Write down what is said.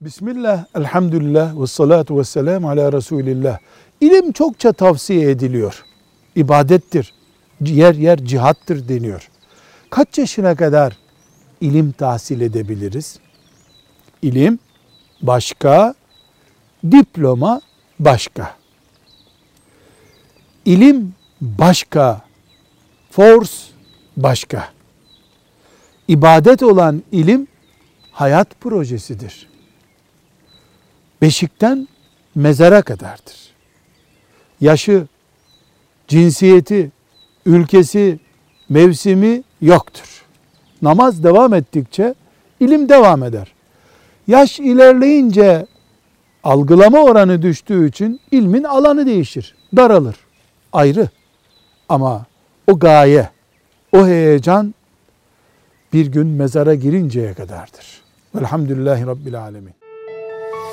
Bismillah, elhamdülillah ve salatu ve selamu ala Resulillah. İlim çokça tavsiye ediliyor. İbadettir, yer yer cihattır deniyor. Kaç yaşına kadar ilim tahsil edebiliriz? İlim başka, diploma başka. İlim başka, force başka. İbadet olan ilim hayat projesidir. Beşikten mezara kadardır. Yaşı, cinsiyeti, ülkesi, mevsimi yoktur. Namaz devam ettikçe ilim devam eder. Yaş ilerleyince algılama oranı düştüğü için ilmin alanı değişir, daralır. Ayrı. Ama o gaye, o heyecan bir gün mezara girinceye kadardır. Velhamdülillahi Rabbil Alemin.